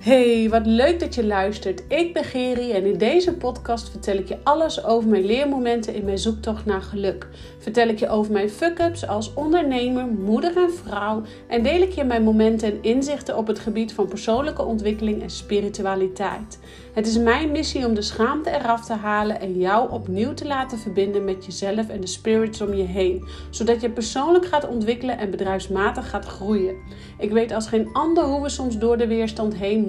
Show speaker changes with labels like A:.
A: Hey, wat leuk dat je luistert. Ik ben Geri en in deze podcast vertel ik je alles over mijn leermomenten in mijn zoektocht naar geluk. Vertel ik je over mijn fuck-ups als ondernemer, moeder en vrouw en deel ik je mijn momenten en inzichten op het gebied van persoonlijke ontwikkeling en spiritualiteit. Het is mijn missie om de schaamte eraf te halen en jou opnieuw te laten verbinden met jezelf en de spirits om je heen, zodat je persoonlijk gaat ontwikkelen en bedrijfsmatig gaat groeien. Ik weet als geen ander hoe we soms door de weerstand heen